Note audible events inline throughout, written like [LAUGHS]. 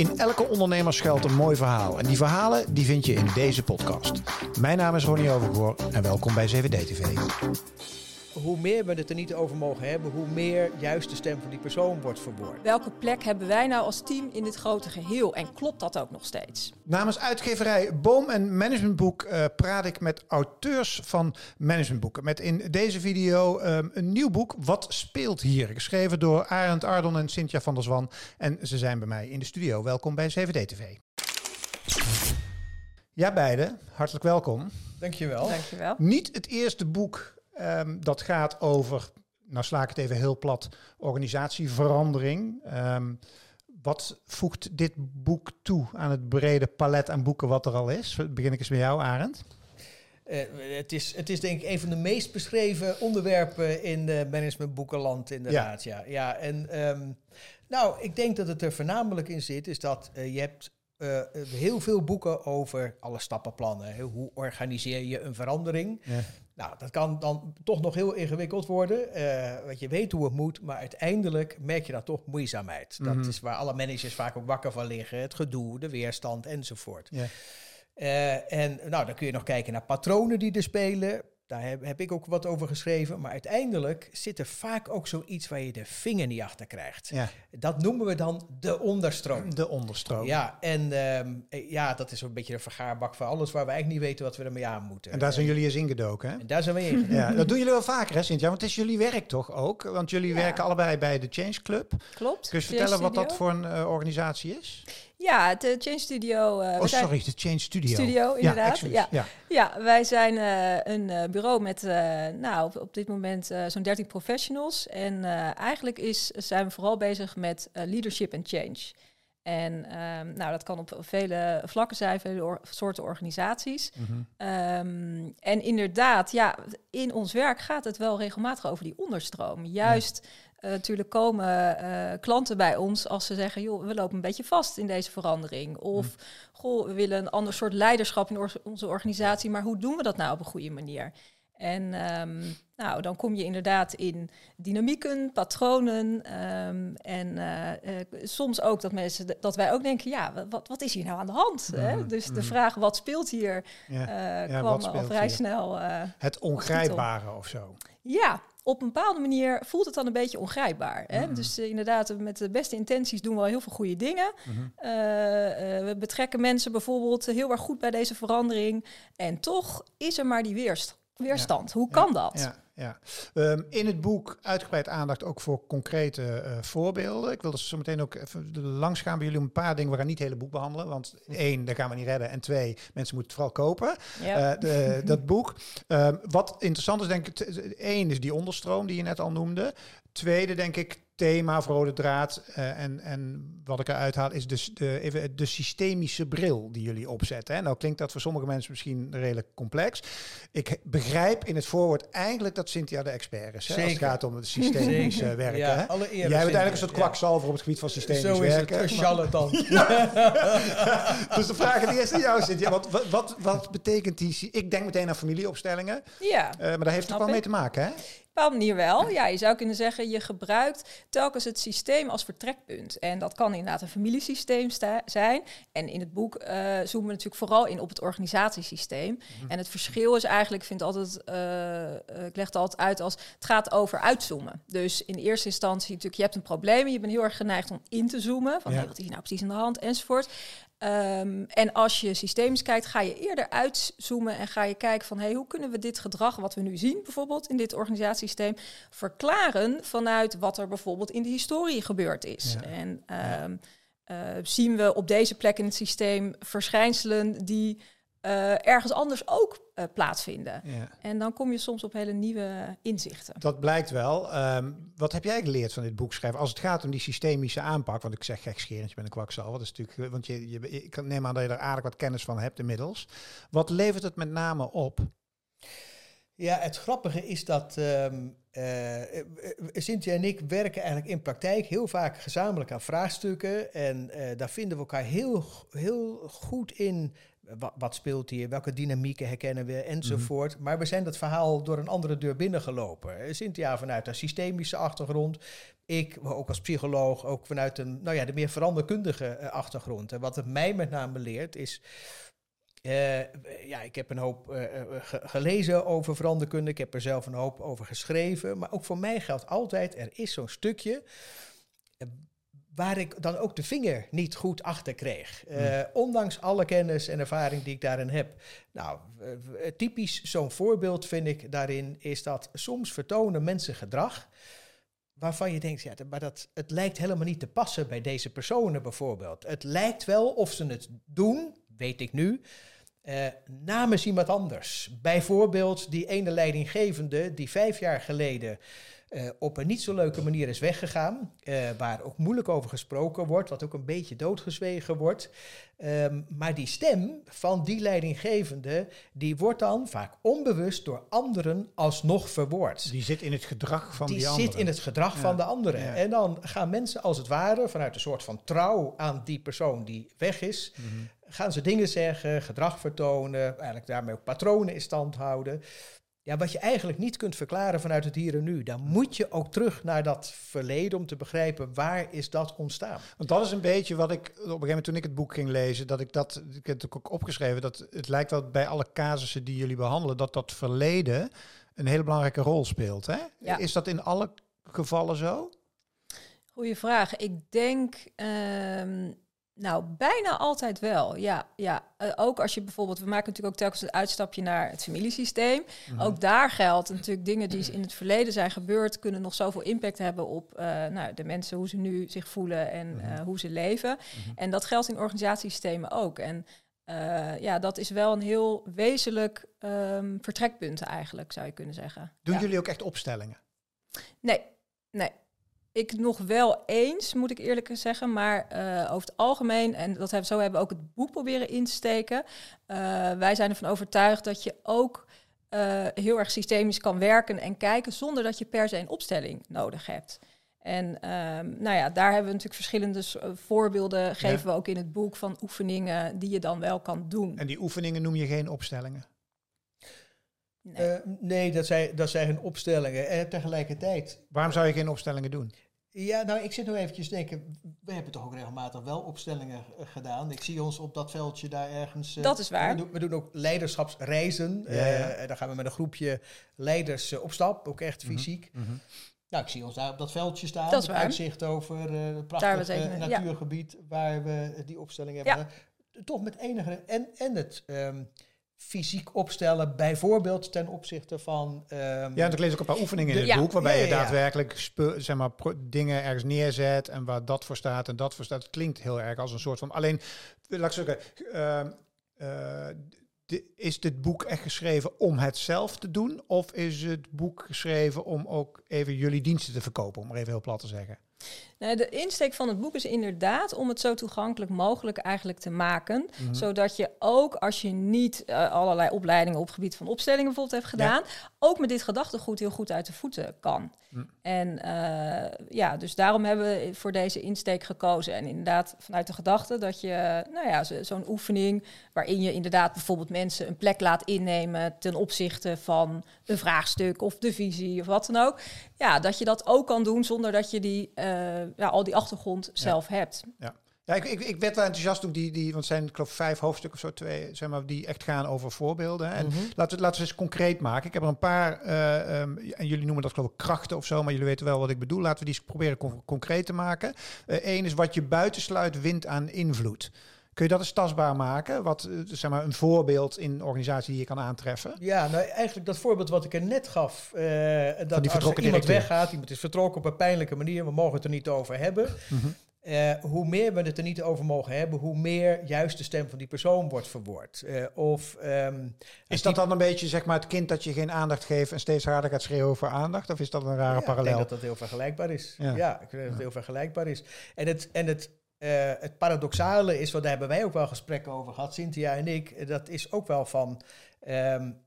In elke ondernemer schuilt een mooi verhaal. En die verhalen die vind je in deze podcast. Mijn naam is Ronnie Overgoor en welkom bij 7D TV. Hoe meer we het er niet over mogen hebben, hoe meer juist de stem van die persoon wordt verwoord. Welke plek hebben wij nou als team in dit grote geheel? En klopt dat ook nog steeds? Namens uitgeverij Boom en Managementboek uh, praat ik met auteurs van managementboeken. Met in deze video um, een nieuw boek, Wat speelt hier? Geschreven door Arend Ardon en Cynthia van der Zwan. En ze zijn bij mij in de studio. Welkom bij 7D TV. Ja, beiden. Hartelijk welkom. Dankjewel. Dankjewel. Niet het eerste boek Um, dat gaat over, nou sla ik het even heel plat, organisatieverandering. Um, wat voegt dit boek toe aan het brede palet aan boeken wat er al is? Begin ik eens met jou, Arend. Uh, het, is, het is denk ik een van de meest beschreven onderwerpen in de managementboekenland inderdaad. Ja. ja. ja en um, nou, ik denk dat het er voornamelijk in zit, is dat uh, je hebt uh, heel veel boeken over alle stappenplannen. Hè? Hoe organiseer je een verandering? Ja. Nou, dat kan dan toch nog heel ingewikkeld worden. Uh, want je weet hoe het moet, maar uiteindelijk merk je dan toch moeizaamheid. Mm -hmm. Dat is waar alle managers vaak ook wakker van liggen. Het gedoe, de weerstand enzovoort. Ja. Uh, en nou, dan kun je nog kijken naar patronen die er spelen. Daar heb, heb, ik ook wat over geschreven. Maar uiteindelijk zit er vaak ook zoiets waar je de vinger niet achter krijgt. Ja. Dat noemen we dan de onderstroom. De onderstroom. Ja, en um, ja, dat is een beetje de vergaarbak van alles waar we eigenlijk niet weten wat we ermee aan moeten. En daar zijn jullie eens ingedoken, hè? En daar zijn we in. ja, dat doen jullie wel vaker, hè, Cynthia? Want het is jullie werk toch ook? Want jullie ja. werken allebei bij de Change Club. Klopt. Kun je vertellen wat dat voor een uh, organisatie is? Ja, de Change Studio. Uh, oh, sorry, de Change Studio. Studio, inderdaad. Ja, ja. ja. ja wij zijn uh, een uh, bureau met, nou, op, op, dit moment zo'n 13 professionals. En eigenlijk is, zijn we vooral bezig met leadership en change. En um, nou, dat kan op vele vlakken zijn, vele or soorten organisaties. Mm -hmm. um, en inderdaad, ja, in ons werk gaat het wel regelmatig over die onderstroom. Juist uh, natuurlijk komen uh, klanten bij ons als ze zeggen, joh, we lopen een beetje vast in deze verandering. Of, mm. goh, we willen een ander soort leiderschap in or onze organisatie, maar hoe doen we dat nou op een goede manier? En um, nou, dan kom je inderdaad in dynamieken, patronen. Um, en uh, uh, soms ook dat mensen dat wij ook denken, ja, wat, wat is hier nou aan de hand? Mm, hè? Dus mm. de vraag wat speelt hier ja. Uh, ja, kwam al vrij hier? snel. Het ongrijpbare of zo. Ja, op een bepaalde manier voelt het dan een beetje ongrijpbaar. Hè? Mm. Dus uh, inderdaad, met de beste intenties doen we al heel veel goede dingen. Mm -hmm. uh, uh, we betrekken mensen bijvoorbeeld heel erg goed bij deze verandering. En toch is er maar die weerstand. weerstand. Ja. Hoe kan ja. dat? Ja. Ja, um, in het boek uitgebreid aandacht ook voor concrete uh, voorbeelden. Ik wil dus zo meteen ook even langs gaan bij jullie om een paar dingen. We gaan niet het hele boek behandelen, want één, dat gaan we niet redden. En twee, mensen moeten het vooral kopen, ja. uh, de, dat boek. Um, wat interessant is, denk ik, één is die onderstroom die je net al noemde. Tweede, denk ik, thema, rode draad. Uh, en, en wat ik eruit haal is dus de, even de systemische bril die jullie opzetten. Hè. Nou klinkt dat voor sommige mensen misschien redelijk complex. Ik begrijp in het voorwoord eigenlijk dat Cynthia de expert is. Hè, als het gaat om het systemisch uh, werken. Ja, hè. alle Jij bent eigenlijk een soort kwakzalver ja. op het gebied van systemisch Zo werken. Zo is het, charlatan. [LAUGHS] [LAUGHS] dus de vraag die eerst aan jou, Cynthia. Wat, wat, wat, wat betekent die... Ik denk meteen aan familieopstellingen. Ja. Uh, maar daar heeft het ook wel mee te maken, hè? Bepaalde manier wel. Ja, je zou kunnen zeggen, je gebruikt telkens het systeem als vertrekpunt. En dat kan inderdaad een familiesysteem zijn. En in het boek uh, zoomen we natuurlijk vooral in op het organisatiesysteem. Mm-hmm. En het verschil is eigenlijk, ik vind altijd, uh, ik leg het altijd uit als, het gaat over uitzoomen. Dus in eerste instantie natuurlijk, je hebt een probleem en je bent heel erg geneigd om in te zoomen. Van, ja. hey, wat is hier nou precies aan de hand, enzovoort. Um, en als je systemisch kijkt, ga je eerder uitzoomen en ga je kijken van hey, hoe kunnen we dit gedrag wat we nu zien, bijvoorbeeld in dit organisatiesysteem, verklaren vanuit wat er bijvoorbeeld in de historie gebeurd is. Ja. En um, ja. uh, zien we op deze plek in het systeem verschijnselen die uh, ergens anders ook uh, plaatsvinden. Ja. En dan kom je soms op hele nieuwe inzichten. Dat blijkt wel. Um, wat heb jij geleerd van dit boek schrijven? Als het gaat om die systemische aanpak, want ik zeg gekscherend, je bent een kwakzal. Dat is natuurlijk, want je, je, ik kan neem aan dat je er aardig wat kennis van hebt inmiddels. Wat levert het met name op? Ja, het grappige is dat um, uh, Cynthia en ik werken eigenlijk in praktijk heel vaak gezamenlijk aan vraagstukken. En uh, daar vinden we elkaar heel, heel goed in wat, wat, speelt hier, welke dynamieken herkennen we, enzovoort. Mm -hmm. Maar we zijn dat verhaal door een andere deur binnengelopen. Cynthia vanuit haar systemische achtergrond, ik, ook als psycholoog, ook vanuit een, nou ja, de meer veranderkundige achtergrond. En wat het mij met name leert is uh, ja, ik heb een hoop uh, gelezen over veranderkunde. Ik heb er zelf een hoop over geschreven. Maar ook voor mij geldt altijd, er is zo'n stukje waar ik dan ook de vinger niet goed achter kreeg. Hmm. Ondanks alle kennis en ervaring die ik daarin heb. Nou, typisch zo'n voorbeeld vind ik daarin is dat soms vertonen mensen gedrag waarvan je denkt, ja, maar dat, het lijkt helemaal niet te passen bij deze personen bijvoorbeeld. Het lijkt wel of ze het doen, weet ik nu, uh, namens iemand anders. Bijvoorbeeld die ene leidinggevende die vijf jaar geleden uh, op een niet zo leuke manier is weggegaan, uh, waar ook moeilijk over gesproken wordt, wat ook een beetje doodgezwegen wordt. Um, maar die stem van die leidinggevende, die wordt dan vaak onbewust door anderen alsnog verwoord. Die zit in het gedrag van die, die anderen. Die zit in het gedrag van de anderen. Ja. En dan gaan mensen als het ware vanuit een soort van trouw aan die persoon die weg is, mm -hmm gaan ze dingen zeggen, gedrag vertonen, eigenlijk daarmee ook patronen in stand houden. Ja, wat je eigenlijk niet kunt verklaren vanuit het hier en nu. Dan moet je ook terug naar dat verleden om te begrijpen waar is dat ontstaan. Want dat is een beetje wat ik op een gegeven moment toen ik het boek ging lezen, dat ik dat, ik heb het ook opgeschreven, dat het lijkt wel bij alle casussen die jullie behandelen, dat dat verleden een hele belangrijke rol speelt. Hè? Ja. Is dat in alle gevallen zo? Goeie vraag. Ik denk um, nou, bijna altijd wel. Ja, ja. Uh, ook als je bijvoorbeeld, we maken natuurlijk ook telkens een uitstapje naar het familiesysteem. Mhm. Ook daar geldt natuurlijk dingen die in het verleden zijn gebeurd, kunnen nog zoveel impact hebben op uh, nou, de mensen, hoe ze nu zich voelen en uh, hoe ze leven. Mhm. En dat geldt in organisatiesystemen ook. En ja, dat is wel een heel wezenlijk um, vertrekpunt eigenlijk, zou je kunnen zeggen. Doen ja. jullie ook echt opstellingen? Nee, nee ik nog wel eens, moet ik eerlijk zeggen. Maar uh, over het algemeen, en dat hebben, zo hebben we ook het boek proberen in te steken. Uh, wij zijn ervan overtuigd dat je ook uh, heel erg systemisch kan werken en kijken zonder dat je per se een opstelling nodig hebt. En um, nou ja, daar hebben we natuurlijk verschillende voorbeelden, geven we ook in het boek van oefeningen die je dan wel kan doen. En die oefeningen noem je geen opstellingen? Nee, uh, nee dat, zijn, dat zijn geen opstellingen. En tegelijkertijd. Waarom zou je geen opstellingen doen? Ja, nou, ik zit nog eventjes te denken. We hebben toch ook regelmatig wel opstellingen gedaan. Ik zie ons op dat veldje daar ergens. Uh, dat is waar. We doen, we doen ook leiderschapsreizen. Ja, ja. Uh, daar gaan we met een groepje leiders op stap, ook echt mhm, fysiek. Mm -hmm. Nou, ik zie ons daar op dat veldje staan. Dat is waar. Uitzicht over het prachtige natuurgebied waar we die opstelling hebben. Toch met enige. En, en het. Um, fysiek opstellen, bijvoorbeeld ten opzichte van... Um, ja, en ik lees ook een paar oefeningen in het boek, waarbij je daadwerkelijk zeg maar, dingen ergens neerzet en waar dat voor staat en dat voor staat. Het klinkt heel erg als een soort van... Alleen, laat ik zeggen, uh, uh, is dit boek echt geschreven om het zelf te doen? Of is het boek geschreven om ook even jullie diensten te verkopen, om maar even heel plat te zeggen? Nou, de insteek van het boek is inderdaad om het zo toegankelijk mogelijk eigenlijk te maken. Mhm. Zodat je ook als je niet uh, allerlei opleidingen op het gebied van opstellingen bijvoorbeeld hebt gedaan, ook met dit gedachtegoed heel goed uit de voeten kan. Mhm. En uh, ja, dus daarom hebben we voor deze insteek gekozen. En inderdaad vanuit de gedachte dat je, nou ja, zo'n oefening waarin je inderdaad bijvoorbeeld mensen een plek laat innemen ten opzichte van een vraagstuk of de visie of wat dan ook. Ja, dat je dat ook kan doen zonder dat je die uh, uh, ja, al die achtergrond zelf hebt. Ja. Ja, ik, ik, ik werd wel enthousiast toen die, die, want het zijn ik geloof vijf hoofdstukken of zo, twee, zeg maar, die echt gaan over voorbeelden. En mm -hmm. laten, we, laten we eens concreet maken. Ik heb er een paar, uh, um, en jullie noemen dat geloof ik krachten of zo, maar jullie weten wel wat ik bedoel. Laten we die eens proberen con concreet te maken. Eén uh, is wat je buitensluit wint aan invloed. Kun je dat eens tastbaar maken? Wat eh, zeg maar, een voorbeeld in organisatie die je kan aantreffen? Ja, nou eigenlijk dat voorbeeld wat ik er net gaf. Uh, dat die als iemand weggaat, iemand is vertrokken op een pijnlijke manier, we mogen het er niet over hebben. Mm -hmm. uh, hoe meer we het er niet over mogen hebben, hoe meer juist de stem van die persoon wordt verwoord. Uh, of, um, is dat dan een beetje zeg maar, het kind dat je geen aandacht geeft en steeds harder gaat schreeuwen voor aandacht? Of is dat een rare ja, parallel? Ik denk dat dat heel vergelijkbaar is. Ja, ja ik denk dat het heel vergelijkbaar is. En het, en het uh, het paradoxale is, want daar hebben wij ook wel gesprekken over gehad, Cynthia en ik, dat is ook wel van, um,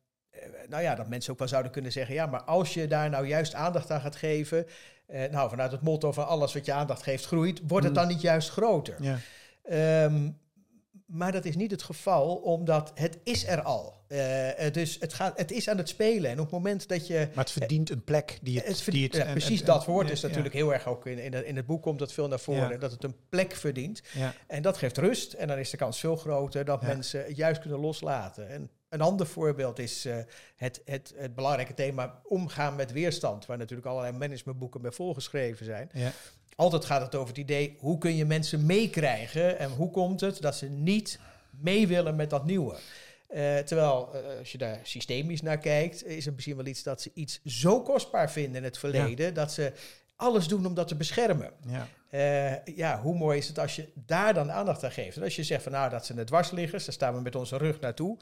nou ja, dat mensen ook wel zouden kunnen zeggen, ja, maar als je daar nou juist aandacht aan gaat geven, uh, nou vanuit het motto van alles wat je aandacht geeft groeit, wordt het mm. dan niet juist groter? Ja. Um, Maar dat is niet het geval, omdat het is er al. Uh, dus het, gaat, het is aan het spelen. En op het moment dat je... Maar het verdient een plek die het... het, die het ja, precies dat woord is natuurlijk heel erg ook in, in, in, het boek komt dat veel naar voren. Dat het een plek verdient. En dat geeft rust. En dan is de kans veel groter dat mensen het juist kunnen loslaten. En een ander voorbeeld is uh, het, het, het belangrijke thema omgaan met weerstand. Waar natuurlijk allerlei managementboeken bij volgeschreven zijn. Altijd gaat het over het idee, hoe kun je mensen meekrijgen en hoe komt het dat ze niet mee willen met dat nieuwe. Uh, terwijl, uh, als je daar systemisch naar kijkt, is het misschien wel iets dat ze iets zo kostbaar vinden in het verleden, dat ze alles doen om dat te beschermen. Ja. Uh, ja, hoe mooi is het als je daar dan aandacht aan geeft. En als je zegt van nou, dat zijn de dwarsliggers, daar staan we met onze rug naartoe.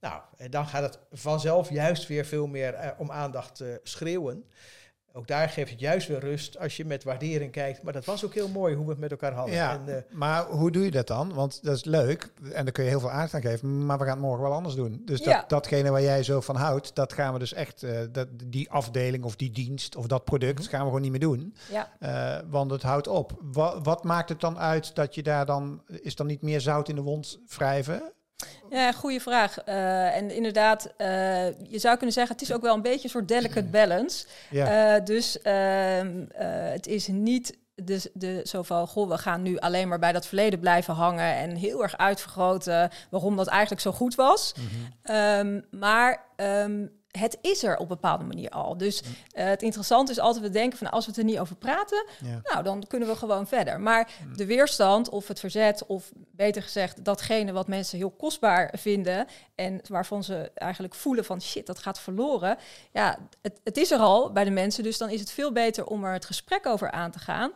Nou, dan gaat het vanzelf juist weer veel meer om aandacht schreeuwen. Ook daar geeft het juist weer rust als je met waardering kijkt. Maar dat was ook heel mooi hoe we het met elkaar hadden. Ja, en, uh, maar hoe doe je dat dan? Want dat is leuk en daar kun je heel veel aandacht aan geven. Maar we gaan het morgen wel anders doen. Dus dat, datgene waar jij zo van houdt, dat gaan we dus echt, uh, dat, die afdeling of die dienst of dat product, mm gaan we gewoon niet meer doen. Ja. Uh, want het houdt op. Wat, wat maakt het dan uit dat je daar dan, is dan niet meer zout in de wond wrijven? Ja, goede vraag. Uh, en inderdaad, uh, je zou kunnen zeggen, het is ook wel een beetje een soort delicate [CLEARS THROAT] balance. Ja. Uh, dus ehm, het is niet de, de, zo van, goh, we gaan nu alleen maar bij dat verleden blijven hangen en heel erg uitvergroten waarom dat eigenlijk zo goed was. Mm -hmm. um, maar um, het is er op een bepaalde manier al. Dus uh, het interessante is altijd we denken van als we het er niet over praten, nou dan kunnen we gewoon verder. Maar de weerstand of het verzet of beter gezegd datgene wat mensen heel kostbaar vinden en waarvan ze eigenlijk voelen van shit dat gaat verloren, ja het, het is er al bij de mensen. Dus dan is het veel beter om er het gesprek over aan te gaan.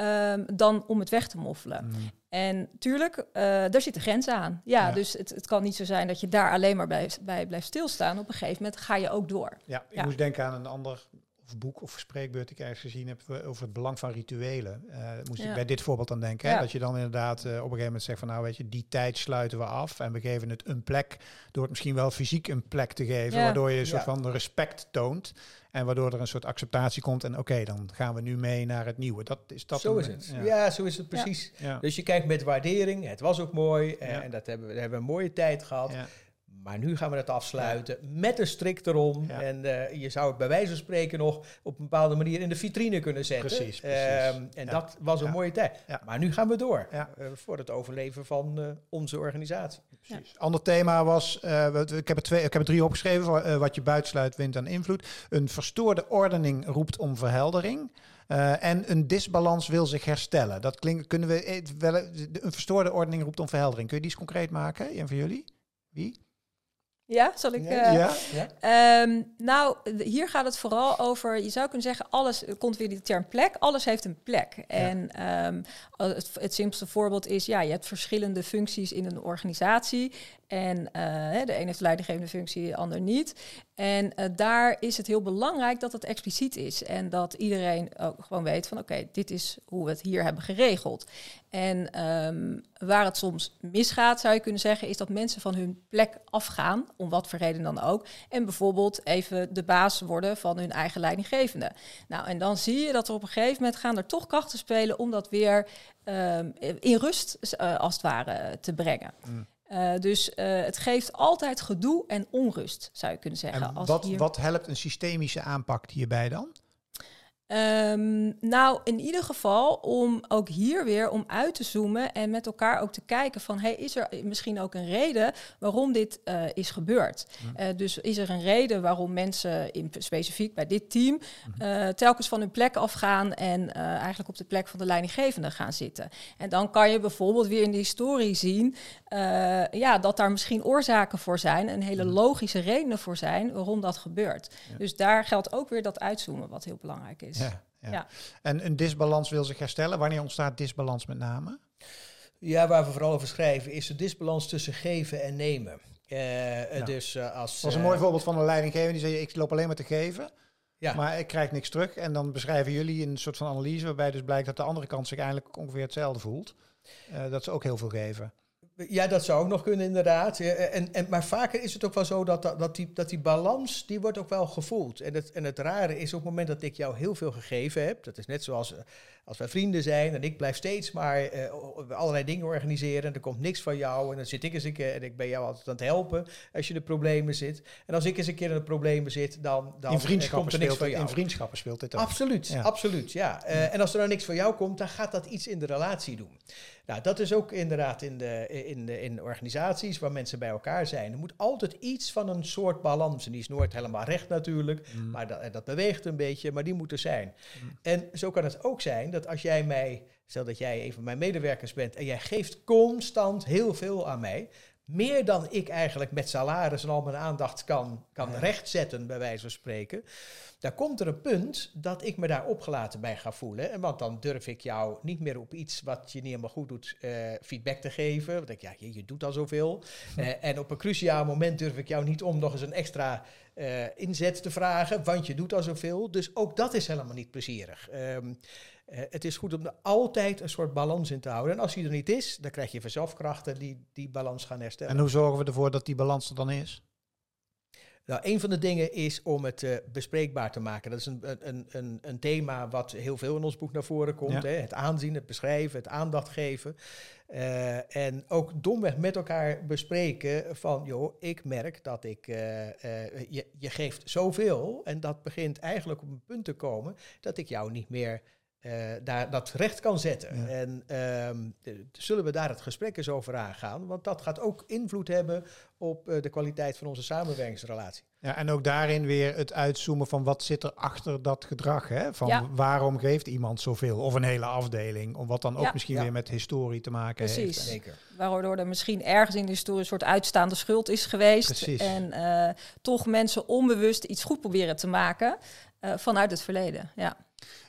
Um, dan om het weg te moffelen. Mm. En tuurlijk, uh, daar zitten grenzen aan. Ja, dus het, het, kan niet zo zijn dat je daar alleen maar bij, bij blijft stilstaan. Op een gegeven moment ga je ook door. Ja, ik moest denken aan een ander boek of spreekbeurt die ik ergens gezien heb over het belang van rituelen. Uh, moest ik bij dit voorbeeld aan denken. Hè? Dat je dan inderdaad uh, op een gegeven moment zegt van nou weet je, die tijd sluiten we af en we geven het een plek door het misschien wel fysiek een plek te geven, waardoor je een soort van respect toont. En waardoor er een soort acceptatie komt. En oké, dan gaan we nu mee naar het nieuwe. Dat is dat. Zo is het. Ja. zo is het precies. Dus je kijkt met waardering. Het was ook mooi. En dat hebben we, hebben we een mooie tijd gehad. Maar nu gaan we het afsluiten met een strik erom. En uh, je zou het bij wijze van spreken nog op een bepaalde manier in de vitrine kunnen zetten. Precies, precies. Um, en dat was een mooie tijd. Maar nu gaan we door uh, voor het overleven van uh, onze organisatie. Precies. Ander thema was, ik, heb er twee, ik heb er drie opgeschreven, wat je buitensluit, wint aan invloed. Een verstoorde ordening roept om verheldering. Uh, en een disbalans wil zich herstellen. Dat klinkt, kunnen we wel, een verstoorde ordening roept om verheldering. Kun je die eens concreet maken? Een van jullie? Wie? Ja, zal ik? Uh, ja. ja. Um, nou, hier gaat het vooral over, je zou kunnen zeggen, alles, komt weer die term plek, alles heeft een plek. En um, het, het simpelste voorbeeld is, ja, je hebt verschillende functies in een organisatie. En uh, de een heeft leidinggevende functie, de ander niet. En uh, daar is het heel belangrijk dat het expliciet is. En dat iedereen ook gewoon weet van oké, dit is hoe we het hier hebben geregeld. En um, waar het soms misgaat, zou je kunnen zeggen, is dat mensen van hun plek afgaan, om wat voor reden dan ook. En bijvoorbeeld even de baas worden van hun eigen leidinggevende. Nou, en dan zie je dat er op een gegeven moment gaan er toch krachten spelen om dat weer um, in rust, uh, als het ware, te brengen. Mm. Uh, dus uh, het geeft altijd gedoe en onrust, zou je kunnen zeggen. En wat, hier... wat helpt een systemische aanpak hierbij dan? Um, nou, in ieder geval om ook hier weer om uit te zoomen en met elkaar ook te kijken van, hey, is er misschien ook een reden waarom dit uh, is gebeurd? Uh, dus is er een reden waarom mensen in, specifiek bij dit team uh, telkens van hun plek afgaan en eigenlijk op de plek van de leidinggevende gaan zitten? En dan kan je bijvoorbeeld weer in de historie zien ja, dat daar misschien oorzaken voor zijn en hele logische redenen voor zijn waarom dat gebeurt. Ja. Dus daar geldt ook weer dat uitzoomen wat heel belangrijk is. Ja, ja. En een disbalans wil zich herstellen. Wanneer ontstaat disbalans met name? Ja, waar we vooral over schrijven, is de disbalans tussen geven en nemen. Uh, ja. dus, uh, als, dat was een mooi voorbeeld van een leidinggever die zei: Ik loop alleen maar te geven. Ja. Maar ik krijg niks terug. En dan beschrijven jullie een soort van analyse waarbij dus blijkt dat de andere kant zich eigenlijk ongeveer hetzelfde voelt. Uh, dat ze ook heel veel geven. Ja, dat zou ook nog kunnen, inderdaad. En, en, maar vaker is het ook wel zo dat, dat, die, dat die balans, die wordt ook wel gevoeld. En het, en het rare is op het moment dat ik jou heel veel gegeven heb, dat is net zoals als wij vrienden zijn en ik blijf steeds maar allerlei dingen organiseren en er komt niks van jou en dan zit ik eens een keer en ik ben jou altijd aan het helpen als je in de problemen zit. En als ik eens een keer in de problemen zit, dan, dan in vriendschappen komt er niks van jou. In vriendschappen speelt dit ook. Absoluut, absoluut, ja. en als er nou niks van jou komt, dan gaat dat iets in de relatie doen. Nou, dat is ook inderdaad in, de, in, de, in organisaties waar mensen bij elkaar zijn. Er moet altijd iets van een soort balans. En die is nooit helemaal recht natuurlijk, mm. maar dat, dat beweegt een beetje, maar die moet er zijn. Mm. En zo kan het ook zijn dat als jij mij, stel dat jij een van mijn medewerkers bent en jij geeft constant heel veel aan mij, meer dan ik eigenlijk met salaris en al mijn aandacht kan, kan rechtzetten, bij wijze van spreken. Daar komt er een punt dat ik me daar opgelaten bij ga voelen. En want dan durf ik jou niet meer op iets wat je niet helemaal goed doet, uh, feedback te geven. Want ik, ja, je, je doet al zoveel. Uh, [LAUGHS] en op een cruciaal moment durf ik jou niet om nog eens een extra uh, inzet te vragen, want je doet al zoveel. Dus ook dat is helemaal niet plezierig. Um, het is goed om er altijd een soort balans in te houden. En als die er niet is, dan krijg je vanzelf krachten die die balans gaan herstellen. En hoe zorgen we ervoor dat die balans er dan is? Nou, een van de dingen is om het uh, bespreekbaar te maken. Dat is een, een, een, een, thema wat heel veel in ons boek naar voren komt. Hè? Het aanzien, het beschrijven, het aandacht geven. Uh, en ook domweg met elkaar bespreken van, joh, ik merk dat ik, uh, je, je geeft zoveel. En dat begint eigenlijk op een punt te komen dat ik jou niet meer uh, daar, dat recht kan zetten. En um, zullen we daar het gesprek eens over aangaan? Want dat gaat ook invloed hebben op uh, de kwaliteit van onze samenwerkingsrelatie. Ja, en ook daarin weer het uitzoomen van wat zit er achter dat gedrag. Hè? Van ja. waarom geeft iemand zoveel? Of een hele afdeling. Of wat dan ook ja. misschien weer met historie te maken Precies. heeft. Zeker. Waardoor er misschien ergens in de historie een soort uitstaande schuld is geweest. Precies. En uh, toch mensen onbewust iets goed proberen te maken vanuit het verleden. Ja.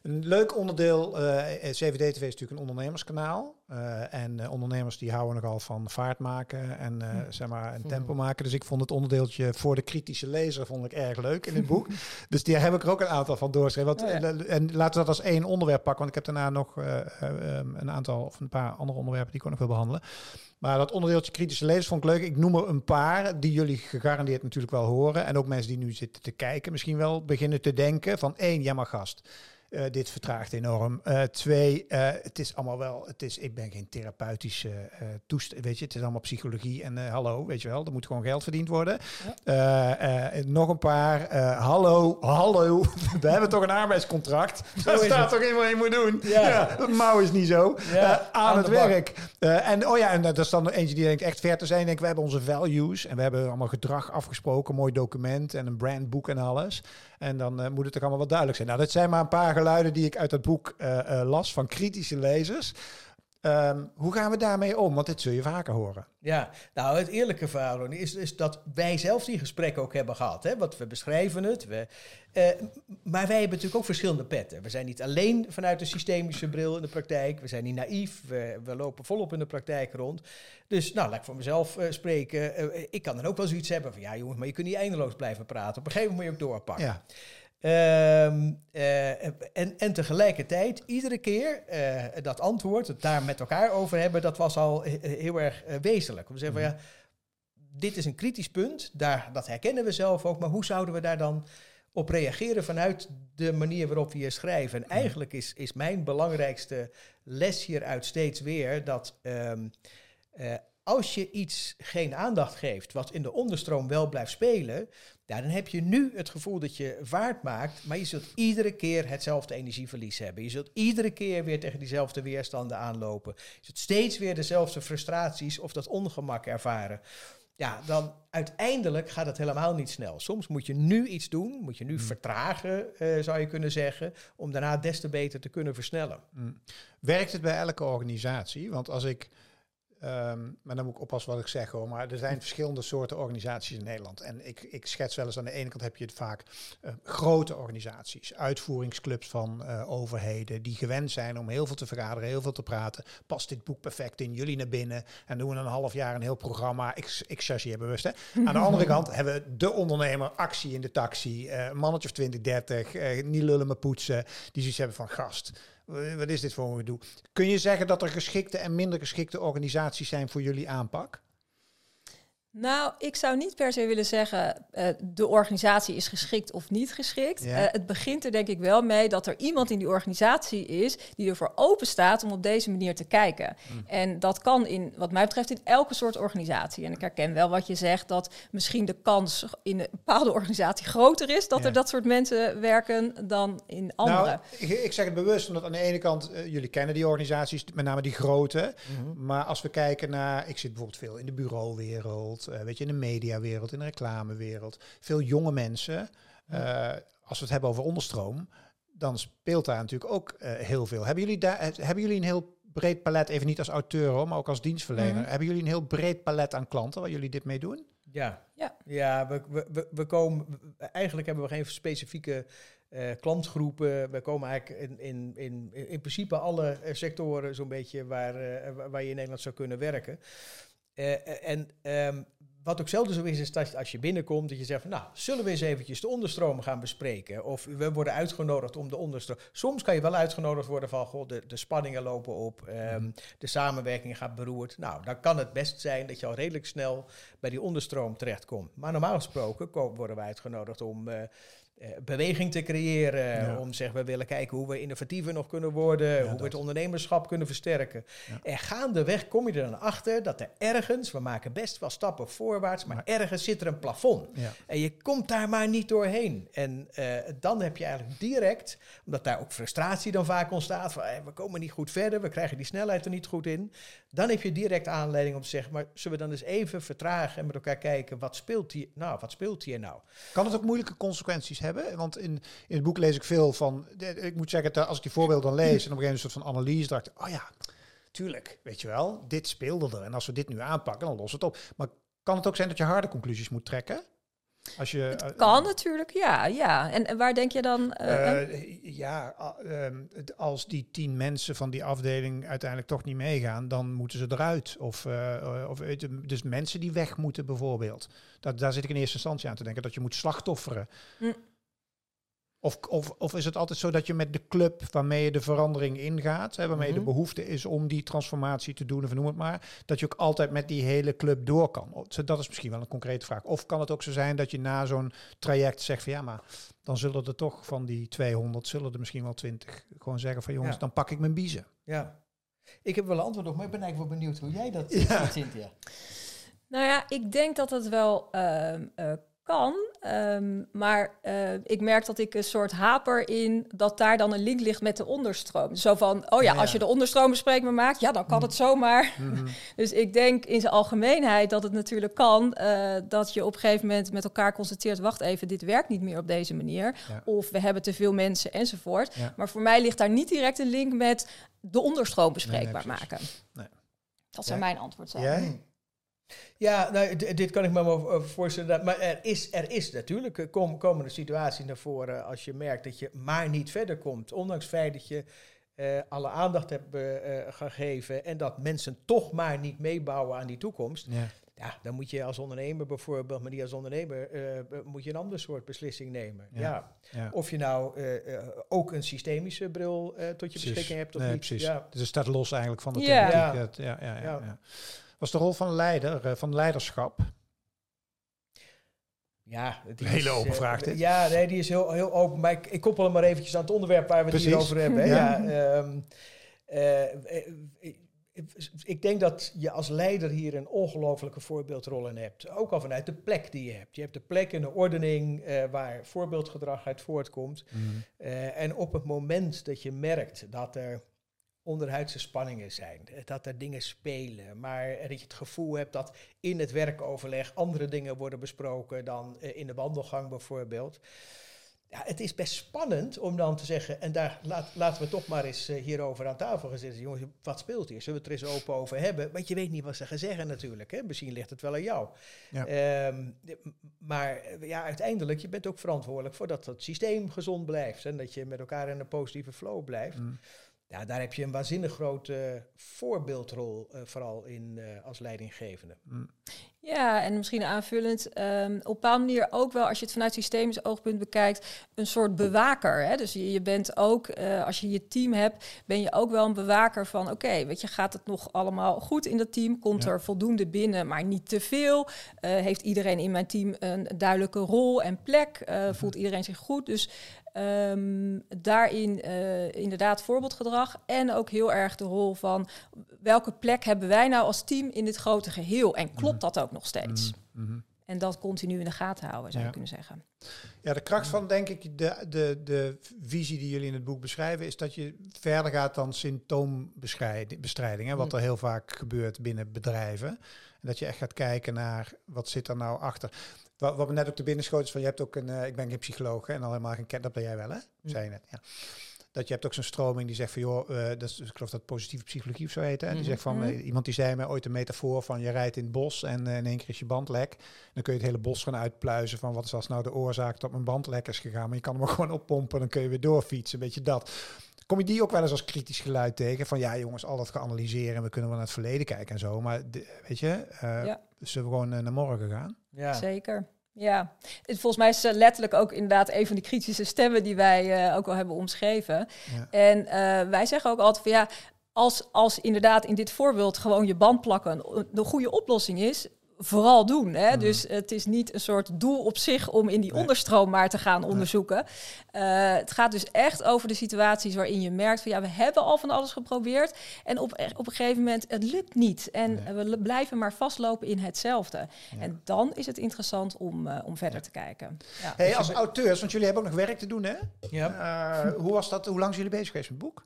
Een leuk onderdeel, uh, eh, CVD-TV is natuurlijk een ondernemerskanaal. Uh, en uh, ondernemers die houden nogal van vaart maken en uh, zeg maar een tempo maken. Dus ik vond het onderdeeltje voor de kritische lezer vond ik erg leuk in het boek. [LAUGHS] dus die heb ik er ook een aantal van doorgeschreven. Oh, ja. En laten we dat als één onderwerp pakken, want ik heb daarna nog um, een aantal of een paar andere onderwerpen die ik ook nog wil behandelen. Maar dat onderdeeltje kritische lezers vond ik leuk. Ik noem er een paar die jullie gegarandeerd natuurlijk wel horen. En ook mensen die nu zitten te kijken misschien wel beginnen te denken van één, ja maar gast. Uh, dit vertraagt enorm. Uh, twee, uh, het is allemaal wel, het is, ik ben geen therapeutische toestand, weet je, het is allemaal psychologie en hallo, weet je wel, er moet gewoon geld verdiend worden. Nog een paar, hallo, hallo, [LAUGHS] we hebben toch een arbeidscontract, daar staat toch in wat je moet doen. Ja. ja dat mouw is niet zo. Ja, aan, aan het werk. en oh ja, en dat is dan eentje die denkt echt ver te zijn. Denk, we hebben onze values en we hebben allemaal gedrag afgesproken, mooi document en een brandboek en alles. En dan uh, moet het toch allemaal wat duidelijk zijn. Nou, dat zijn maar een paar geluiden die ik uit dat boek uh, uh, las van kritische lezers. Um, hoe gaan we daarmee om? Want dit zul je vaker horen. Ja, nou het eerlijke verhaal is, is dat wij zelf die gesprekken ook hebben gehad. Hè? Want we beschrijven het. We, uh, maar wij hebben natuurlijk ook verschillende petten. We zijn niet alleen vanuit de systemische bril in de praktijk. We zijn niet naïef. We, we lopen volop in de praktijk rond. Dus nou, laat ik voor mezelf uh, spreken. Uh, ik kan dan ook wel zoiets hebben van ja jongens, maar je kunt niet eindeloos blijven praten. Op een gegeven moment moet je ook doorpakken. Ja. Um, uh, en, en tegelijkertijd, iedere keer uh, dat antwoord, het daar met elkaar over hebben, dat was al heel erg uh, wezenlijk. Om te zeggen van ja, dit is een kritisch punt, daar, dat herkennen we zelf ook, maar hoe zouden we daar dan op reageren vanuit de manier waarop we hier schrijven? En eigenlijk is, is mijn belangrijkste les hieruit steeds weer dat um, als je iets geen aandacht geeft, wat in de onderstroom wel blijft spelen, ja, dan heb je nu het gevoel dat je vaart maakt, maar je zult iedere keer hetzelfde energieverlies hebben. Je zult iedere keer weer tegen diezelfde weerstanden aanlopen. Je zult steeds weer dezelfde frustraties of dat ongemak ervaren. Ja, dan uiteindelijk gaat het helemaal niet snel. Soms moet je nu iets doen, moet je nu hmm. vertragen, uh, zou je kunnen zeggen, om daarna des te beter te kunnen versnellen. Hmm. Werkt het bij elke organisatie? Want als ik Um, maar dan moet ik oppassen wat ik zeg hoor. Maar er zijn verschillende soorten organisaties in Nederland. En ik, ik schets wel eens aan de ene kant heb je het vaak uh, grote organisaties, uitvoeringsclubs van uh, overheden, die gewend zijn om heel veel te vergaderen, heel veel te praten. Past dit boek perfect in jullie naar binnen? En doen we een half jaar een heel programma. Ik, ik chargeer bewust. Hè? Aan de andere kant hebben we de ondernemer, actie in de taxi, uh, mannetje of 20, 30, niet lullen maar poetsen, die zoiets hebben van gast wat is dit voor een gedoe? Kun je zeggen dat er geschikte en minder geschikte organisaties zijn voor jullie aanpak? Nou, ik zou niet per se willen zeggen uh, de organisatie is geschikt of niet geschikt. Uh, het begint er denk ik wel mee dat er iemand in die organisatie is die ervoor open staat om op deze manier te kijken. Mm. En dat kan in, wat mij betreft, in elke soort organisatie. En ik herken wel wat je zegt, dat misschien de kans in een bepaalde organisatie groter is dat er dat soort mensen werken dan in andere. Nou, ik, ik, zeg het bewust, omdat aan de ene kant, uh, jullie kennen die organisaties, met name die grote. Mm-hmm. Maar als we kijken naar, ik zit bijvoorbeeld veel in de bureauwereld. Uh, weet je, in de mediawereld, in de reclamewereld. Veel jonge mensen. Uh, als we het hebben over onderstroom, dan speelt daar natuurlijk ook uh, heel veel. Hebben jullie, daar, hebben jullie een heel breed palet, even niet als auteur hoor, maar ook als dienstverlener. Mm. Hebben jullie een heel breed palet aan klanten waar jullie dit mee doen? Ja, ja. ja we, we, we komen, eigenlijk hebben we geen specifieke uh, klantgroepen. We komen eigenlijk in, in, in, in principe alle sectoren zo'n beetje waar, uh, waar je in Nederland zou kunnen werken. Uh, en um, wat ook zelden zo is, is dat als je binnenkomt, dat je zegt van, nou, zullen we eens eventjes de onderstroom gaan bespreken? Of we worden uitgenodigd om de onderstroom. Soms kan je wel uitgenodigd worden van, goh, de, de spanningen lopen op, um, de samenwerking gaat beroerd. Nou, dan kan het best zijn dat je al redelijk snel bij die onderstroom terechtkomt. Maar normaal gesproken worden we uitgenodigd om... Uh, eh, beweging te creëren. Om zeggen, we willen kijken hoe we innovatiever nog kunnen worden. hoe we het ondernemerschap kunnen versterken. Ja. En gaandeweg kom je er dan achter dat er ergens, we maken best wel stappen voorwaarts, maar, ergens zit er een plafond. En je komt daar maar niet doorheen. En uh, dan heb je eigenlijk direct, omdat daar ook frustratie dan vaak ontstaat, van we komen niet goed verder, we krijgen die snelheid er niet goed in. Dan heb je direct aanleiding om te zeggen, maar zullen we dan eens even vertragen en met elkaar kijken, wat speelt hier nou? Wat speelt hier nou? Kan het ook moeilijke consequenties hebben? Want in, in het boek lees ik veel van. Ik moet zeggen, als ik die voorbeelden lees en op een gegeven moment een soort van analyse, dacht ik, oh ja, tuurlijk, weet je wel, dit speelde er. En als we dit nu aanpakken, dan lost het op. Maar kan het ook zijn dat je harde conclusies moet trekken? Als je, het eh, kan natuurlijk, ja, ja. En, waar denk je dan? Uh, ja, ehm, als die tien mensen van die afdeling uiteindelijk toch niet meegaan, dan moeten ze eruit. Of, of dus mensen die weg moeten bijvoorbeeld. Dat, daar zit ik in eerste instantie aan te denken, dat je moet slachtofferen. Hm. Of, of, of is het altijd zo dat je met de club waarmee je de verandering ingaat, hè, waarmee de mhm. behoefte is om die transformatie te doen, of noem het maar, dat je ook altijd met die hele club door kan? Dat is misschien wel een concrete vraag. Of kan het ook zo zijn dat je na zo'n traject zegt van ja, maar dan zullen er toch van die 200, zullen er misschien wel 20 gewoon zeggen van jongens, dan pak ik mijn biezen. Ja, ik heb wel een antwoord op, maar ik ben eigenlijk wel benieuwd hoe jij dat ja. ziet, Cynthia. Nou ja, ik denk dat het wel uh, uh, kan. Ehm, maar uh, ik merk dat ik een soort haper in dat daar dan een link ligt met de onderstroom. Zo van, oh ja, als je de onderstroom bespreekbaar maakt, ja, dan kan het zomaar. Mhm. [LAUGHS] dus ik denk in zijn algemeenheid dat het natuurlijk kan uh, dat je op een gegeven moment met elkaar constateert, wacht even, dit werkt niet meer op deze manier. Of we hebben te veel mensen enzovoort. Maar voor mij ligt daar niet direct een link met de onderstroom bespreekbaar maken. Nee. Dat zou mijn antwoord zijn. Jij? Ja, nou, dit kan ik me wel eh, voorstellen. Maar er is, er is natuurlijk, eh, kom, komen er situaties naar voren als je merkt dat je maar niet verder komt. Ondanks het feit dat je uh, alle aandacht hebt uh, gegeven en dat mensen toch maar niet meebouwen aan die toekomst. Ja. ja. dan moet je als ondernemer bijvoorbeeld, maar niet als ondernemer, moet je een ander soort beslissing nemen. Ja. ja. Of je nou ook een systemische bril tot je beschikking hebt of nee, niet. Precies. Ja. Dus het staat los eigenlijk van de ja. Ja. Ja, ja, ja, was de rol van leider, uh, van leiderschap? Ja, die hele is, open uh, vraag dit. Ja, nee, die is heel, heel open. Maar ik, ik koppel hem maar eventjes aan het onderwerp waar we het hier over hebben. Ja. ja um, uh, ik denk dat je als leider hier een ongelofelijke voorbeeldrol in hebt. Ook al vanuit de plek die je hebt. Je hebt de plek in de ordening uh, waar voorbeeldgedrag uit voortkomt. Mm. Uh, en op het moment dat je merkt dat er onderhuidse spanningen zijn. Dat er dingen spelen. Maar dat je het gevoel hebt dat in het werkoverleg andere dingen worden besproken dan eh, in de wandelgang bijvoorbeeld. Ja, het is best spannend om dan te zeggen, en daar laat, laten we toch maar eens uh, hierover aan tafel gaan zitten. Jongens, wat speelt hier? Zullen we het er eens open over hebben? Want je weet niet wat ze gaan zeggen natuurlijk. Hè? Misschien ligt het wel aan jou. Ja. Ehm, maar eh, ja, uiteindelijk, je bent ook verantwoordelijk voor dat het systeem gezond blijft. En dat je met elkaar in een positieve flow blijft. Mm ja, daar heb je een waanzinnig grote voorbeeldrol, uh, vooral in, uh, als leidinggevende. Mm. Ja, en misschien aanvullend, um, op een bepaalde manier ook wel, als je het vanuit systemisch oogpunt bekijkt, een soort bewaker. Hè? Dus je, je bent ook, uh, als je je team hebt, ben je ook wel een bewaker van, oké, weet je, gaat het nog allemaal goed in dat team? Komt er voldoende binnen, maar niet te veel? heeft iedereen in mijn team een duidelijke rol en plek? Mhm. Voelt iedereen zich goed? Dus Um, daarin uh, inderdaad voorbeeldgedrag en ook heel erg de rol van welke plek hebben wij nou als team in dit grote geheel en klopt mhm. dat ook nog steeds? Mm -hmm. En dat continu in de gaten houden, zou je kunnen zeggen. Ja, de kracht van, denk ik, de, de, de visie die jullie in het boek beschrijven, is dat je verder gaat dan symptoombestrijding, hè, wat mhm. er heel vaak gebeurt binnen bedrijven. En dat je echt gaat kijken naar wat zit er nou achter. Wat, wat me net ook te binnen schoot is van, je hebt ook een, uh, ik ben geen psycholoog hè, en al helemaal geen dat ben jij wel hè, zei je net, ja. Dat je hebt ook zo'n stroming die zegt van, joh, uh, dat is, ik geloof dat positieve psychologie of zo heet. Hè? Die mhm. zegt van, uh, iemand die zei mij ooit een metafoor van, je rijdt in het bos en in één keer is je band lek. Dan kun je het hele bos gaan uitpluizen van, wat is als nou de oorzaak dat mijn band lek is gegaan. Maar je kan hem ook gewoon oppompen, dan kun je weer doorfietsen, een beetje dat. Kom je die ook wel eens als kritisch geluid tegen? Van ja, jongens, al dat geanalyseerd we kunnen wel naar het verleden kijken en zo. Maar weet je, uh, ja. zullen we gewoon naar morgen gaan? Ja. Zeker. Ja, volgens mij is letterlijk ook inderdaad een van die kritische stemmen die wij uh, ook al hebben omschreven. Ja. En uh, wij zeggen ook altijd van ja, als, als inderdaad in dit voorbeeld gewoon je band plakken de goede oplossing is, vooral doen. Hè? Mm. Dus het is niet een soort doel op zich om in die onderstroom maar te gaan onderzoeken. Uh, het gaat dus echt over de situaties waarin je merkt van ja, we hebben al van alles geprobeerd en op, op een gegeven moment het lukt niet en we blijven maar vastlopen in hetzelfde. En dan is het interessant om, uh, om verder te kijken. Ja. Hey, als auteurs, want jullie hebben ook nog werk te doen, hè? Ja. Uh, hoe was dat? Hoe lang zijn jullie bezig geweest met het boek?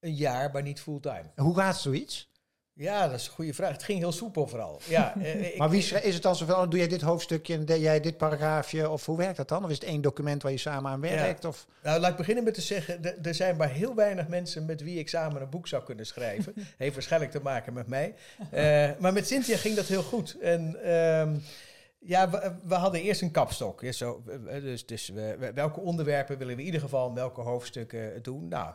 Een jaar, maar niet fulltime. Hoe gaat zoiets? Ja, dat is een goede vraag. Het ging heel soepel vooral. Ja, [LAUGHS] eh, maar wie is het dan zoveel? Doe jij dit hoofdstukje en deed jij dit paragraafje? Of hoe werkt dat dan? Of is het één document waar je samen aan werkt? Of? Nou, laat ik beginnen met te zeggen, er zijn maar heel weinig mensen met wie ik samen een boek zou kunnen schrijven. [LAUGHS] Heeft waarschijnlijk te maken met mij. Uh, maar met Cynthia ging dat heel goed. En... Uh, ja, we, hadden eerst een kapstok. Ja, zo, dus dus we, welke onderwerpen willen we in ieder geval in welke hoofdstukken doen? Nou,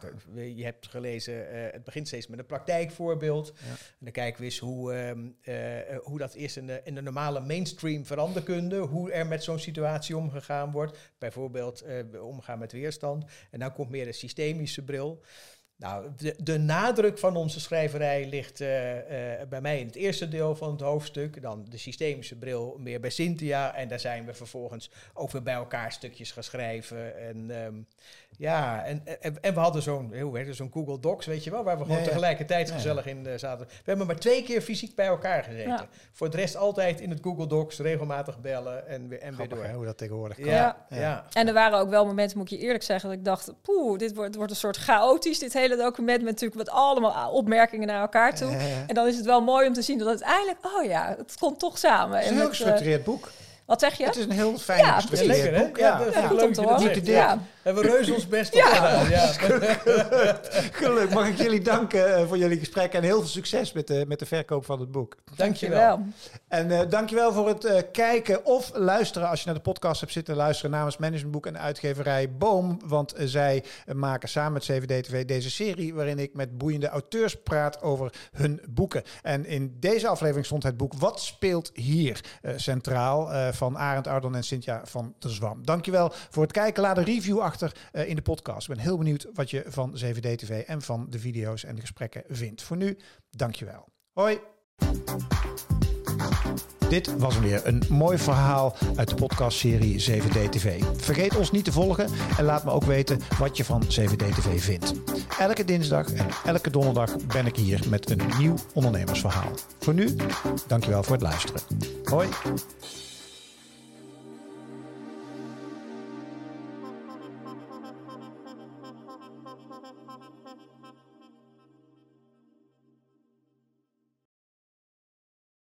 je hebt gelezen, uh, het begint steeds met een praktijkvoorbeeld. Ja. En dan kijken we eens hoe, uh, uh, hoe dat eerst in de, in de normale mainstream veranderkunde, hoe er met zo'n situatie omgegaan wordt. Bijvoorbeeld omgaan met weerstand. En dan komt meer de systemische bril. Nou, de, nadruk van onze schrijverij ligt uh, uh, bij mij in het eerste deel van het hoofdstuk. Dan de systemische bril meer bij Cynthia. En daar zijn we vervolgens ook weer bij elkaar stukjes gaan schrijven. En um, ja, en, en, en, we hadden zo'n zo'n Google Docs, weet je wel, waar we gewoon tegelijkertijd gezellig in uh, zaten. We hebben maar twee keer fysiek bij elkaar gezeten. Voor de rest altijd in het Google Docs, regelmatig bellen en, weer, en weer door. hoe dat tegenwoordig kan. Ja, ja. En er waren ook wel momenten, moet ik je eerlijk zeggen, dat ik dacht, poeh, dit wordt, wordt een soort chaotisch, dit hele document met natuurlijk wat allemaal opmerkingen naar elkaar toe. En dan is het wel mooi om te zien dat het eigenlijk, oh ja, het komt toch samen. Het is een heel gestructureerd boek. Wat zeg je? Het is een heel fijn ja, lekker, hè? Ja, dat ja, leuk om te horen. Ja. Hebben we reuze ons best op gedaan. Ja. [LAUGHS] Geluk. Mag ik jullie danken uh, voor jullie gesprek en heel veel succes met de, met de verkoop van het boek. Dankjewel. En uh, dankjewel voor het uh, kijken of luisteren als je naar de podcast hebt zitten luisteren namens Managementboek en uitgeverij Boom. Want zij maken samen met CVD-TV deze serie waarin ik met boeiende auteurs praat over hun boeken. En in deze aflevering stond het boek Wat speelt hier centraal van Arend Ardon en Cynthia van der Zwam. Dankjewel voor het kijken. Laat een review uh, in de podcast. Ik ben heel benieuwd wat je van 7D-TV en van de video's en de gesprekken vindt. Voor nu, dankjewel. Hoi! Dit was weer een mooi verhaal uit de podcastserie 7D TV. Vergeet ons niet te volgen en laat me ook weten wat je van 7D TV vindt. Elke dinsdag en elke donderdag ben ik hier met een nieuw ondernemersverhaal. Voor nu, dankjewel voor het luisteren. Hoi!